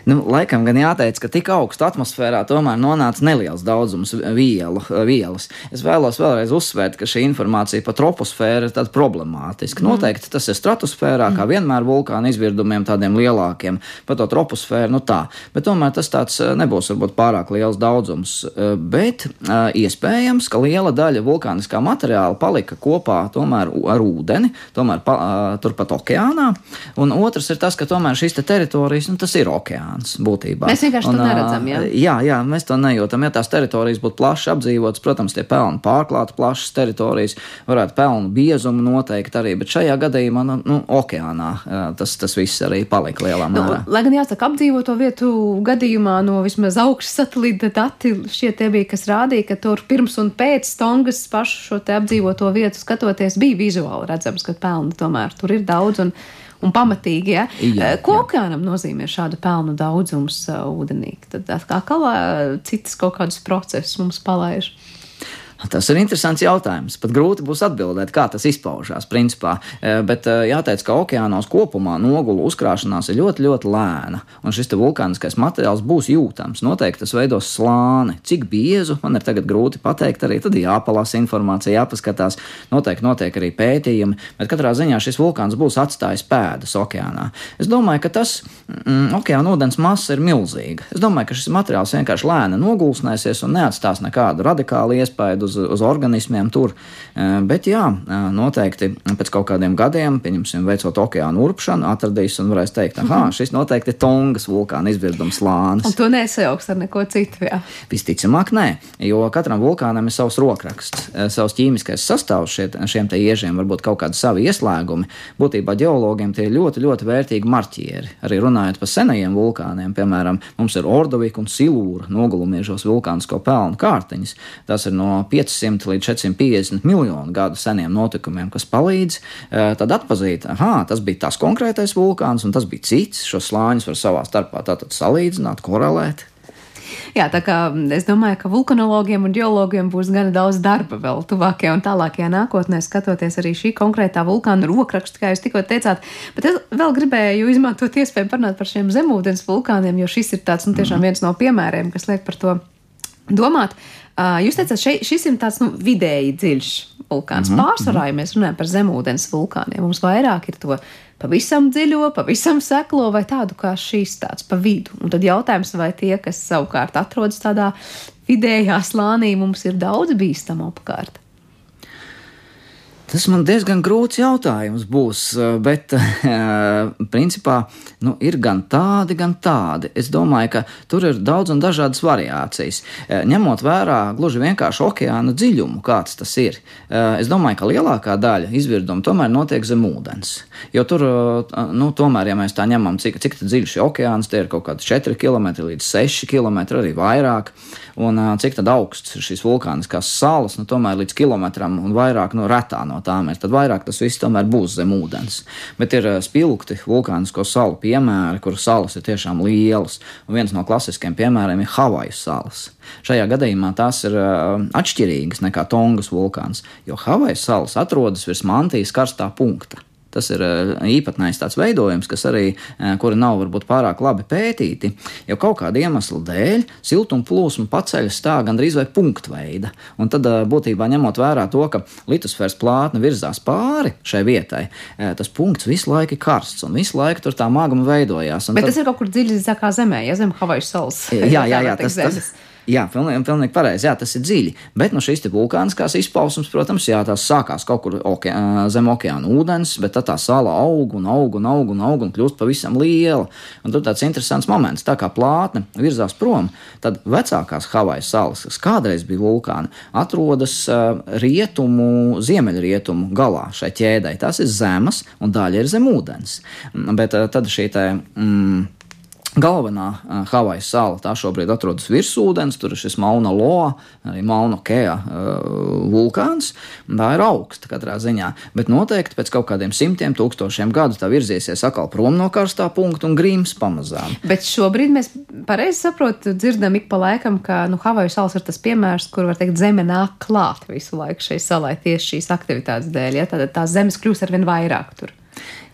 Nu, laikam gan jāteic, ka tik augstu atmosfērā tomēr nonāca neliels daudzums vielu, vielas. Es vēlos vēlreiz uzsvērt, ka šī informācija par troposfēru ir problemātiska. Mm. Noteikti tas ir stratosfērā, mm. kā vienmēr vulkāna izvirdumiem tādiem lielākiem, par to troposfēru, nu tā. Bet tomēr tas tāds eh, nebūs varbūt pārāk liels daudzums. Eh, bet eh, iespējams, ka liela daļa vulkāniskā materiāla palika kopā tomēr ar ūdeni, tomēr pa, turpat okeānā. Un otrs ir tas, ka tomēr šīs te teritorijas, nu tas ir okeāns okeāns būtībā. Mēs vienkārši un, to neredzam. Jā? jā, jā, mēs to nejūtam. Ja tās teritorijas būtu plaši apdzīvotas, protams, tie pelni pārklāti plašas teritorijas, varētu pelnu biezumu noteikt arī, bet šajā gadījumā, nu, nu okeānā tas, tas viss arī palika lielā nu, mērā. Nu, lai gan jāsaka, apdzīvoto vietu gadījumā no vismaz augšas satelīta dati šie tie bija, kas rādīja, ka tur pirms un pēc Tongas pašu šo te apdzīvoto vietu skatoties bija vizuāli redzams, ka pelni tomēr tur ir daudz. Un, un pamatīgi. Ja? Jā, Ko jā. okeānam nozīmē šādu pelnu daudzums uh, ūdenī? Tad atkal uh, citas kaut kādus procesus mums palaiž. Tas ir interesants jautājums. Pat grūti būs atbildēt, kā tas izpaužās principā. Eh, bet eh, jāteic, ka okeānos kopumā nogulu uzkrāšanās ir ļoti, ļoti lēna. Un šis vulkāniskais materiāls būs jūtams. Noteikti tas veidos slāni. Cik biezu man ir tagad grūti pateikt. Arī tad jāpalasa informācija, jāpaskatās. Noteikti notiek arī pētījumi. Bet katrā ziņā šis vulkāns būs atstājis pēdas okeānā. Es domāju, ka tas mm, okeāna ūdens masa ir milzīga. Es domāju, ka šis materiāls vienkārši lēni nogulsnēsies un neatstās nekādu radikālu iespēju uz, uz organismiem tur. Bet jā, noteikti pēc kaut kādiem gadiem, pieņemsim, veicot okeānu urpšanu, atradīs un varēs teikt, ah, šis noteikti ir Tongas vulkāna izvirdums lānis. Un to nesajauks ar neko citu. Jā. Visticamāk, nē, jo katram vulkānam ir savs rokraksts, savs ķīmiskais sastāvs šiet, šiem te iežiem, varbūt kaut kādi savi ieslēgumi. Būtībā ģeologiem tie ir ļoti, ļoti vērtīgi marķieri. Arī runājot par senajiem vulkāniem, piemēram, mums ir Ordovika un Silūra nogulumiežos vulkānisko pelnu kārtiņas. Tas ir no 5 500 līdz 450 miljonu gadu seniem notikumiem, kas palīdz eh, tad atpazīt, ah, tas bija tas konkrētais vulkāns un tas bija cits. Šos slāņus var savā starpā salīdzināt, korelēt. Jā, tā kā es domāju, ka vulkanologiem un geologiem būs gana daudz darba vēl tuvākajā un tālākajā nākotnē, skatoties arī šī konkrētā vulkāna rokrakstu, kā jūs tikko teicāt. Bet es vēl gribēju izmantot iespēju parunāt par šiem zemūdens vulkāniem, jo šis ir tāds, nu, tiešām viens no piemēriem, kas liek par to domāt. Jūs teicāt, še, šis ir tāds nu, vidēji dziļš vulkāns. Mm -hmm. Pārsvarā, ja mēs runājam par zemūdens vulkāniem, mums vairāk ir to pavisam dziļo, pavisam seklo vai tādu kā šīs tāds pa vidu. Un tad jautājums, vai tie, kas savukārt atrodas tādā vidējā slānī, mums ir daudz bīstamu apkārt. Tas man diezgan grūts jautājums būs, eh, bet eh, principā nu, ir gan tādi, gan tādi. Es domāju, ka tur ir daudz un dažādas variācijas. Eh, ņemot vērā gluži vienkārši okeāna dziļumu, kāds tas ir, es domāju, ka lielākā daļa izvirdumu tomēr notiek zem ūdens. Jo tur, nu, tomēr, ja mēs tā ņemam, cik, cik dziļš ir okeāns, tie ir kaut kādi 4 km līdz 6 km, arī vairāk. Un cik augsts šīs vulkāniskās salas, nu, tomēr līdz kilometram un vairāk no retā no tām ir. Tad vairāk tas viss tomēr būs zem ūdens. Bet ir spilgti vulkānisko salu piemēri, kur salas ir tiešām lielas. Un viens no klasiskiem piemēriem ir Havaju salas. Šajā gadījumā tās ir atšķirīgas nekā Tongas vulkāns, jo Havaju salas atrodas virs mantijas karstā punkta. Tas ir eh, īpatnējs tāds veidojums, kas arī, eh, kuri nav varbūt pārāk labi pētīti, jo kaut kāda iemesla dēļ siltuma plūsma paceļas tā gandrīz vai punktveida. Un tad eh, būtībā ņemot vērā to, ka litosfēras plātne virzās pāri šai vietai, tas punkts visu laiku ir karsts un visu laiku tur tā magma veidojās. Bet tad... tas ir kaut kur dziļi zemē, ja zem Havaju salas. Jā, jā, jā tas, tas, Jā, pilnīgi, pilnīgi pareizi. Jā, tas ir dziļi. Bet no šīs vulkāniskās izpausmes, protams, jā, tās sākās kaut kur oke, zem okeāna ūdens, bet tad tā sala aug un aug un aug un aug un kļūst pavisam liela. Un tur tāds interesants moments, tā kā plātne virzās prom, tad vecākās Havaju salas, kas kādreiz bija vulkāni, atrodas rietumu, ziemeļrietumu galā šai ķēdei. Tās ir zemes un daļa ir zem ūdens. Bet tad šī tā. Mm, Galvenā uh, Havaju sala tā šobrīd atrodas virs ūdens, tur ir šis Mauna Loa, arī Mauna Kea uh, vulkāns. Tā ir augsta katrā ziņā, bet noteikti pēc kaut kādiem simtiem tūkstošiem gadu tā virzīsies atkal prom no karstā punkta un grīms pamazām. Bet šobrīd mēs pareizi saprotam, dzirdam ik pa laikam, ka nu, Havaju salas ir tas piemērs, kur var teikt, zeme nāk klāt visu laiku šai salai tieši šīs aktivitātes dēļ. Ja? Tad tās zemes kļūst arvien vairāk tur.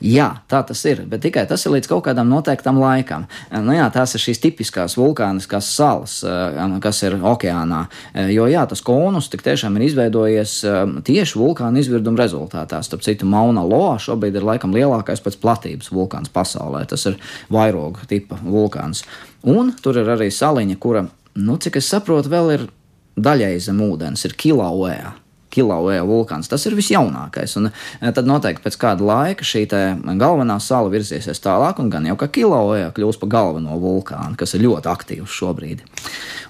Jā, tā tas ir, bet tikai tas ir līdz kaut kādam noteiktam laikam. Nu, jā, tās ir šīs tipiskās vulkāniskās salas, eh, kas ir okeānā. Eh, jo jā, tas konus tik tiešām ir izveidojies eh, tieši vulkāna izvirduma rezultātā. Starp citu, Mauna Loa šobrīd ir laikam lielākais pēc platības vulkāns pasaulē. Tas ir vairogu tipa vulkāns. Un tur ir arī saliņa, kura, nu, cik es saprotu, vēl ir daļai zem ūdens, ir Kilauea. Kilauea vulkāns. Tas ir visjaunākais. Un eh, tad noteikti pēc kāda laika šī galvenā sala virzīsies tālāk, un gan jau kā Kilauea kļūs par galveno vulkānu, kas ir ļoti aktīvs šobrīd.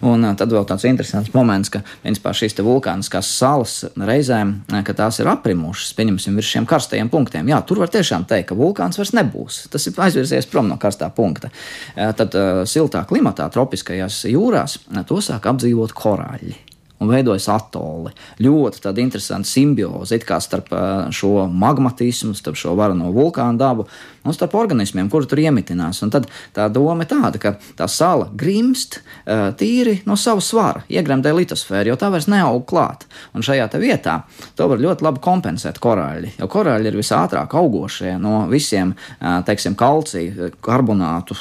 Un eh, tad vēl tāds interesants moments, ka principā, šīs vulkāniskās salas reizēm, eh, ka tās ir aprimušas, pieņemsim, virs šiem karstajiem punktiem. Jā, tur var tiešām teikt, ka vulkāns vairs nebūs. Tas ir aizvirzies prom no karstā punkta. Tad siltā klimatā, tropiskajās jūrās, to sāk apdzīvot korāļi un veidojas atoli. Ļoti tāda interesanta simbioze starp šo magmatismu, starp šo varano vulkānu dabu un starp organismiem, kuri tur iemitinās. Un tad tā doma ir tāda, ka tā sala grimst tīri no sava svara, iegremdē litosfēru, jo tā vairs neaug klāt. Un šajā vietā to var ļoti labi kompensēt korāļi, jo korāļi ir visātrāk augošie no visiem, teiksim, kalcija, karbonātu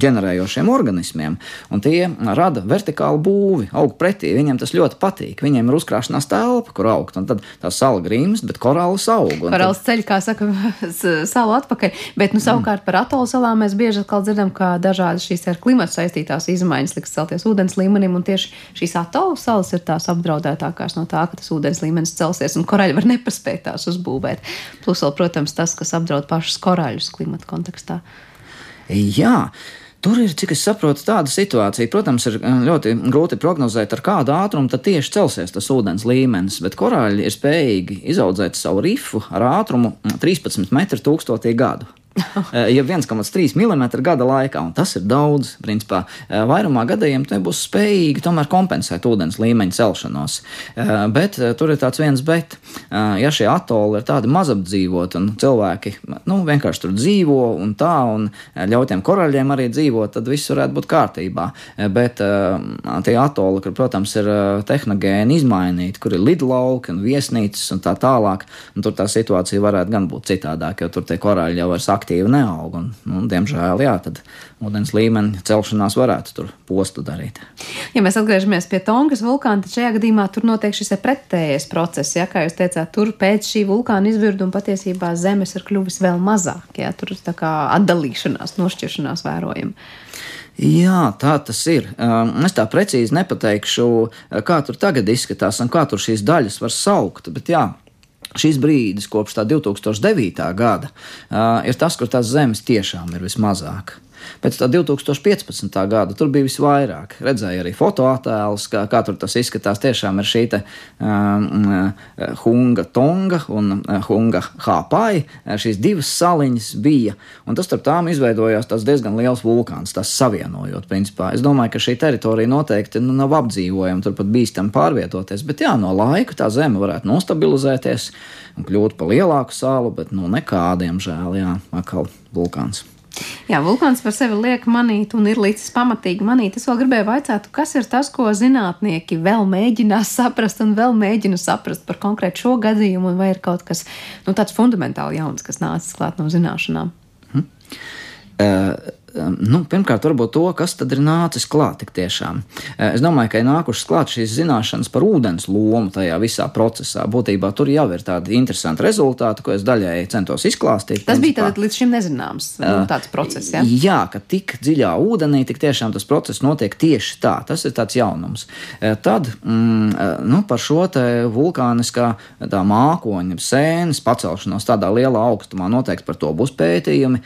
ģenerējošiem organismiem, un tie rada vertikālu būvi, aug pretī. Viņiem tas ļoti patīk. Viņiem ir uzkrāšanās telpa, kur augt, tad tā sala grimst, bet korāls aug. Korāls tad... ceļ, kā saka, salu atpakaļ. Bet, nu, savukārt par atolu salām mēs bieži dzirdam, ka dažādas šīs ar klimatu saistītās izmaiņas liks celties ūdens līmenim, un tieši šīs atolu salas ir tās apdraudētākās no tā, ka tas ūdens līmenis celsies, un korāļi var nepaspēt tās uzbūvēt. Plus vēl, protams, tas, kas apdraud pašus korāļus klimata kontekstā. Jā. Tur ir, cik es saprotu, tāda situācija. Protams, ir eh, ļoti grūti prognozēt, ar kādu ātrumu tad tieši celsies tas ūdens līmenis, bet korāļi ir spējīgi izaudzēt savu rifu ar ātrumu 13 metru tūkstotī gadu. Eh, ja 1,3 mm gada laikā, un tas ir daudz, principā, eh, vairumā gadījumā tie būs spējīgi tomēr kompensēt ūdens līmeņa celšanos. Eh, bet tur ir tāds viens bet, ja šie atoli ir tādi mazapdzīvoti un cilvēki nu, vienkārši tur dzīvo un tā, un ļauj tiem korāļiem arī dzīvot, tad viss varētu būt kārtībā. Bet tie atoli, kur, protams, ir tehnogēni izmainīti, kur ir lidlauki un viesnīcas un tā tālāk, un tur tā situācija varētu gan būt citādāk, jo tur tie korāļi jau var sakt aktīvi neaug. Un, nu, diemžēl, jā, tad ūdens līmeņa celšanās varētu tur postu darīt. Ja mēs atgriežamies pie Tongas vulkāna, tad šajā gadījumā tur notiek šis pretējais process. Ja, kā jūs teicāt, tur pēc šī vulkāna izvirduma patiesībā zemes ir kļuvis vēl mazāk. Ja, tur ir tā kā atdalīšanās, nošķiršanās vērojama. Jā, tā tas ir. Es tā precīzi nepateikšu, kā tur tagad izskatās un kā tur šīs daļas var saukt. Bet jā, Šis brīdis, kopš tā 2009. gada, ir tas, kur tās zemes tiešām ir vismazāk. Pēc tā 2015. gada tur bija visvairāk. Redzēju arī fotoattēlus, kā, kā tur tas izskatās. Tiešām ir šī te, um, Hunga Tonga un uh, Hunga Hāpai. Šīs divas saliņas bija, un tas starp tām izveidojās diezgan liels vulkāns, tas savienojot. Principā. Es domāju, ka šī teritorija noteikti nu, nav apdzīvojama, tur pat bīstami pārvietoties, bet jā, no laika tā zeme varētu nostabilizēties un kļūt par lielāku salu, bet nu nekādiem žēl, jā, atkal vulkāns. Jā, vulkāns par sevi liek manīt un ir līdz pamatīgi manīt. Es vēl gribēju vaicāt, kas ir tas, ko zinātnieki vēl mēģinās saprast un vēl mēģina saprast par konkrētu šo gadījumu, vai ir kaut kas nu, tāds fundamentāli jauns, kas nācis klāt no zināšanām? Hmm. Uh, nu, pirmkārt, varbūt to, kas tad ir nācis klāt tik tiešām. Eh, es domāju, ka ir nākušas klāt šīs zināšanas par ūdens lomu tajā visā procesā. Būtībā tur jau ir tādi interesanti rezultāti, ko es daļēji centos izklāstīt. Tas bija tātad līdz šim nezināms nu, eh, tāds process, jā? Jā, ka tik dziļā ūdenī tik tiešām tas process notiek tieši tā. Tas ir tāds jaunums. Tad mm, nu, par šo te vulkāniskā mākoņa sēnes pacelšanos tādā lielā augstumā noteikti par to būs pētījumi.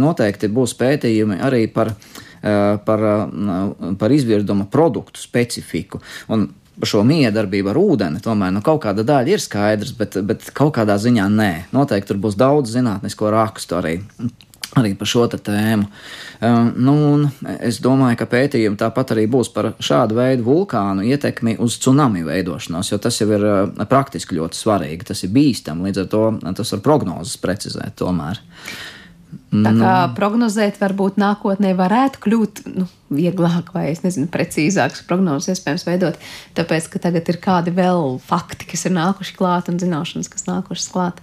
Noteikti būs pētījumi pētījumi arī par, eh, par, eh, par izvirduma produktu specifiku. Un šo miedarbību ar ūdeni, tomēr nu, kaut kāda daļa ir skaidrs, bet, bet kaut kādā ziņā nē. Noteikti tur būs daudz zinātnisko rakstu arī. arī par šo tēmu. Um, nu, es domāju, ka pētījumi tāpat arī būs par šādu veidu vulkānu ietekmi uz tsunami veidošanos, jo tas jau ir uh, praktiski ļoti svarīgi. Tas ir bīstami, līdz ar to tas var prognozes precizēt tomēr. Tā kā nu. prognozēt, varbūt nākotnē varētu kļūt nu, vieglāk, vai es nezinu, precīzākas prognozes iespējams veidot, tāpēc, ka tagad ir kādi vēl fakti, kas ir nākuši klāt un zināšanas, kas nākušas klāt.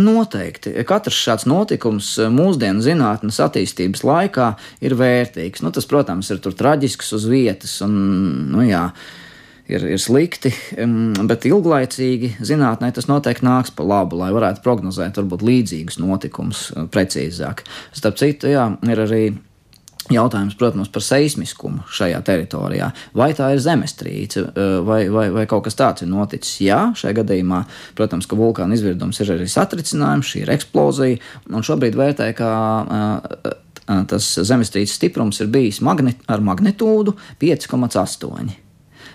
Noteikti. Katrs šāds notikums mūsdienu zinātnes attīstības laikā ir vērtīgs. Nu, tas, protams, ir traģisks uz vietas, un, nu, jā, ir, ir slikti, bet ilglaicīgi zinātnē tas noteikti nāks pa labu, lai varētu prognozēt varbūt līdzīgus notikumus precīzāk. Starp citu, jā, ir arī Jautājums, protams, par seismiskumu šajā teritorijā. Vai tā ir zemestrīce, eh, vai, vai, vai kaut kas tāds ir noticis? Jā, šajā gadījumā, protams, ka vulkāna izvirdums ir arī satricinājums, šī ir eksplozija, un šobrīd vērtē, ka uh, tas zemestrīces stiprums ir bijis magnet, ar magnitūdu 5,8.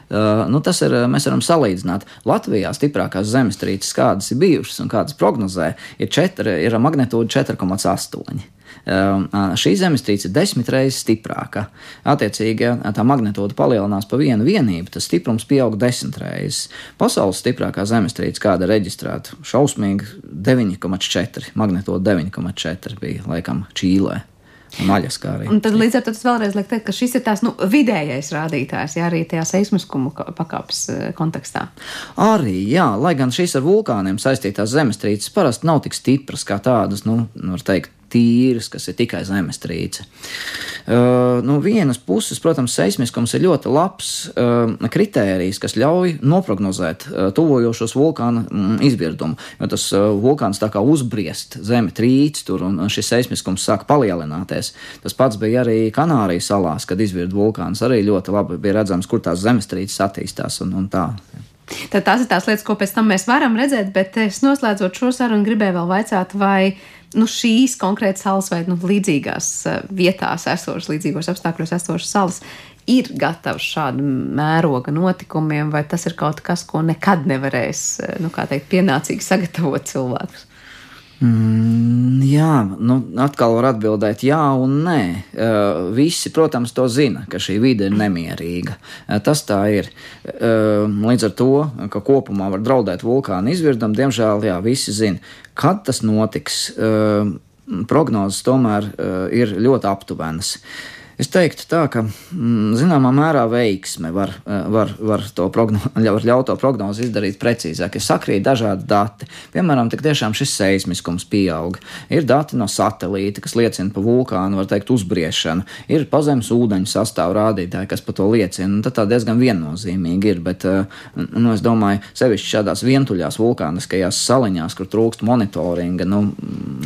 Uh, nu, tas ir, mēs varam salīdzināt. Latvijā stiprākās zemestrīces, kādas ir bijušas un kādas prognozē, ir, 4, ir magnitūda 4,8. Ehm, šī zemestrīce ir desmit reizes stiprāka. Attiecīgi, tā magnitūda palielinās pa vienu vienību, tas stiprums pieaug desmit reizes. Pasaules stiprākā zemestrīce, kāda reģistrēta, šausmīgi 9,4, magnitūda 9,4 bija laikam Čīlē. Maļaskā arī. Un tad līdz ar to tas vēlreiz liek teikt, ka šis ir tās nu, vidējais rādītājs, jā, arī tajā seismiskuma pakāpes eh, kontekstā. Arī, jā, lai gan šīs ar vulkāniem saistītās zemestrīces parasti nav tik stipras kā tādas, nu, var teikt, tīras, kas ir tikai zemestrīce. Uh, no vienas puses, protams, seismiskums ir ļoti labs uh, kritērijs, kas ļauj noprognozēt uh, tuvojošos vulkāna mm, izvirdumu. Jo tas uh, vulkāns tā kā uzbriest, zeme trīc tur, un šis seismiskums sāk palielināties. Tas pats bija arī Kanārijas salās, kad izvirda vulkāns. Arī ļoti labi bija redzams, kur tās zemestrīces attīstās un, un tā. Tad tās ir tās lietas, ko pēc tam mēs varam redzēt, bet es noslēdzot šo sarunu gribēju vēl vaicāt, vai nu, šīs konkrētas salas vai nu, līdzīgās eh, vietās esošas, līdzīgos apstākļos esošas salas ir gatavs šādu mēroga notikumiem, vai tas ir kaut kas, ko nekad nevarēs, eh, nu, kā teikt, pienācīgi sagatavot cilvēkus? Mm, jā, nu, atkal var atbildēt, jā, un nē. Uh, visi, protams, to zina, ka šī vide ir nemierīga. Uh, tas tā ir. Uh, līdz ar to, ka kopumā var draudēt vulkāna izvirdam, diemžēl, jā, visi zina, kad tas notiks. Prognozes tomēr ir ļoti aptuvenas. Uh, Es teiktu tā, ka mm, zināmā mērā veiksme var, eh, var, var, to progno, var ļaut to prognozi izdarīt precīzāk. Ir sakrīt dažādi dati. Piemēram, tiešām šis seismiskums pieaug. Ir dati no satelīta, kas liecina par vulkānu, var teikt, uzbriešanu. Ir pazemes ūdeņu sastāvu rādītāji, kas par to liecina. Tad tā diezgan viennozīmīgi ir. Bet, eh, nu, es domāju, sevišķi šādās vientuļās vulkāniskajās saliņās, kur trūkst monitoringa, nu,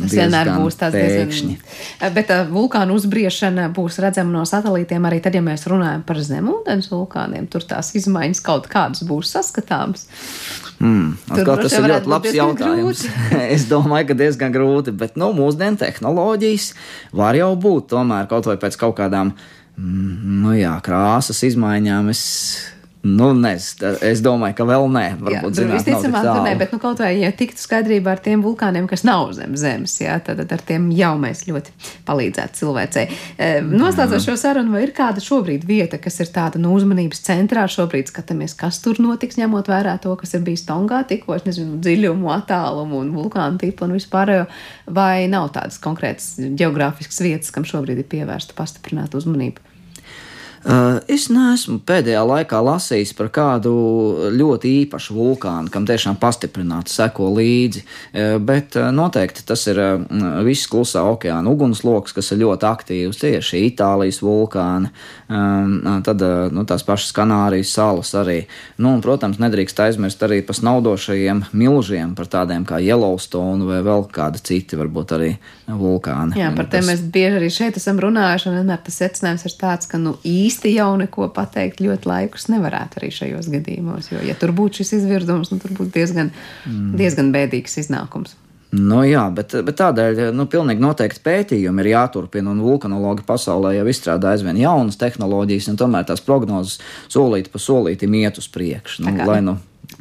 tas vienmēr būs tāds pēkšņi. Diezgan... Bet uh, vulkānu uzbriešana būs redzama redzam no satelītiem, arī tad, ja mēs runājam par zemūdens vulkāniem, tur tās izmaiņas kaut kādas būs saskatāmas. Mm, atkal, tas ir ļoti labs jautājums. es domāju, ka diezgan grūti, bet nu, mūsdienu tehnoloģijas var jau būt tomēr kaut vai pēc kaut kādām mm, nu, jā, krāsas izmaiņām. Es Nu, nes, es domāju, ka vēl nē. Varbūt, jā, visticamāk, ka nē, bet nu, kaut vai, ja tiktu skaidrībā ar tiem vulkāniem, kas nav zem zemes, jā, tad, tad ar tiem jau mēs ļoti palīdzētu cilvēcei. E, noslēdzot šo sarunu, vai ir kāda šobrīd vieta, kas ir tāda no nu, uzmanības centrā? Šobrīd skatāmies, kas tur notiks, ņemot vērā to, kas ir bijis Tongā, tikko, es nezinu, dziļumu, attālumu un vulkānu tipu un vispārējo, vai nav tādas konkrētas geogrāfiskas vietas, kam šobrīd ir pievērsta pastiprināta uzmanība? Uh, es neesmu pēdējā laikā lasījis par kādu ļoti īpašu vulkānu, kam tiešām pastiprināti seko līdzi, uh, bet uh, noteikti tas ir viss klusā okeāna ugunsloks, kas ir ļoti aktīvs. Tie ir šī Itālijas vulkāni, tad nu, tās pašas Kanārijas salas arī. Nu, un, protams, nedrīkst aizmirst arī par snaudošajiem milžiem, par tādiem kā Yellowstone vai vēl kādi citi, varbūt arī vulkāni. Jā, par tiem tas... mēs bieži arī šeit esam runājuši, un vienmēr tas secinājums ir tāds, ka nu īsti īsti jau neko pateikt ļoti laikus nevarētu arī šajos gadījumos. Jo, ja tur būtu šis izvirdums, nu, tur būtu diezgan, mm. diezgan bēdīgs iznākums. Nu, jā, bet, bet tādēļ nu, pilnīgi noteikti pētījumi ir jāturpina, un vulkanologi pasaulē jau izstrādā aizvien jaunas tehnoloģijas, un tomēr tās prognozes solīti pa solītim iet uz priekšu. Nu, lai, nu,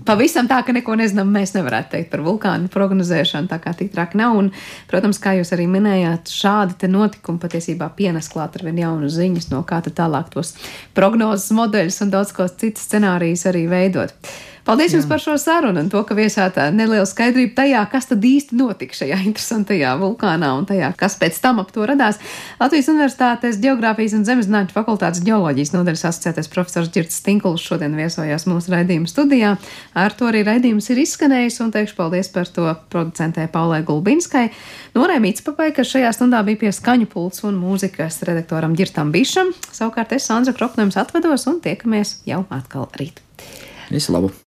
pavisam tā, ka neko nezinām, mēs nevarētu teikt par vulkānu prognozēšanu, tā kā tik traki nav. Un, protams, kā jūs arī minējāt, šādi notikumi patiesībā pienes klāt ar vien jaunu ziņas, no kā tālāk tos prognozes modeļus un daudz ko citas scenārijas arī veidot. Paldies Jā. jums par šo sarunu un to, ka viesāt nelielu skaidrību tajā, kas tad īsti notika šajā interesantajā vulkānā un tajā, kas pēc tam ap to radās. Latvijas Universitātes Geogrāfijas un Zemeszinātņu fakultātes ģeoloģijas nodaļas asociētais profesors Girts Stinkuls šodien viesojās mūsu raidījuma studijā. Ar to arī raidījums ir izskanējis un teikšu paldies par to producentē Paulai Gulbinskai. Norēmīts papai, ka šajā stundā bija pie skaņu pults un mūzikas redaktoram Girtam Bišam. Savukārt es Sandra Kropnēms atvedos un tiekamies jau atkal rīt. Visu labu!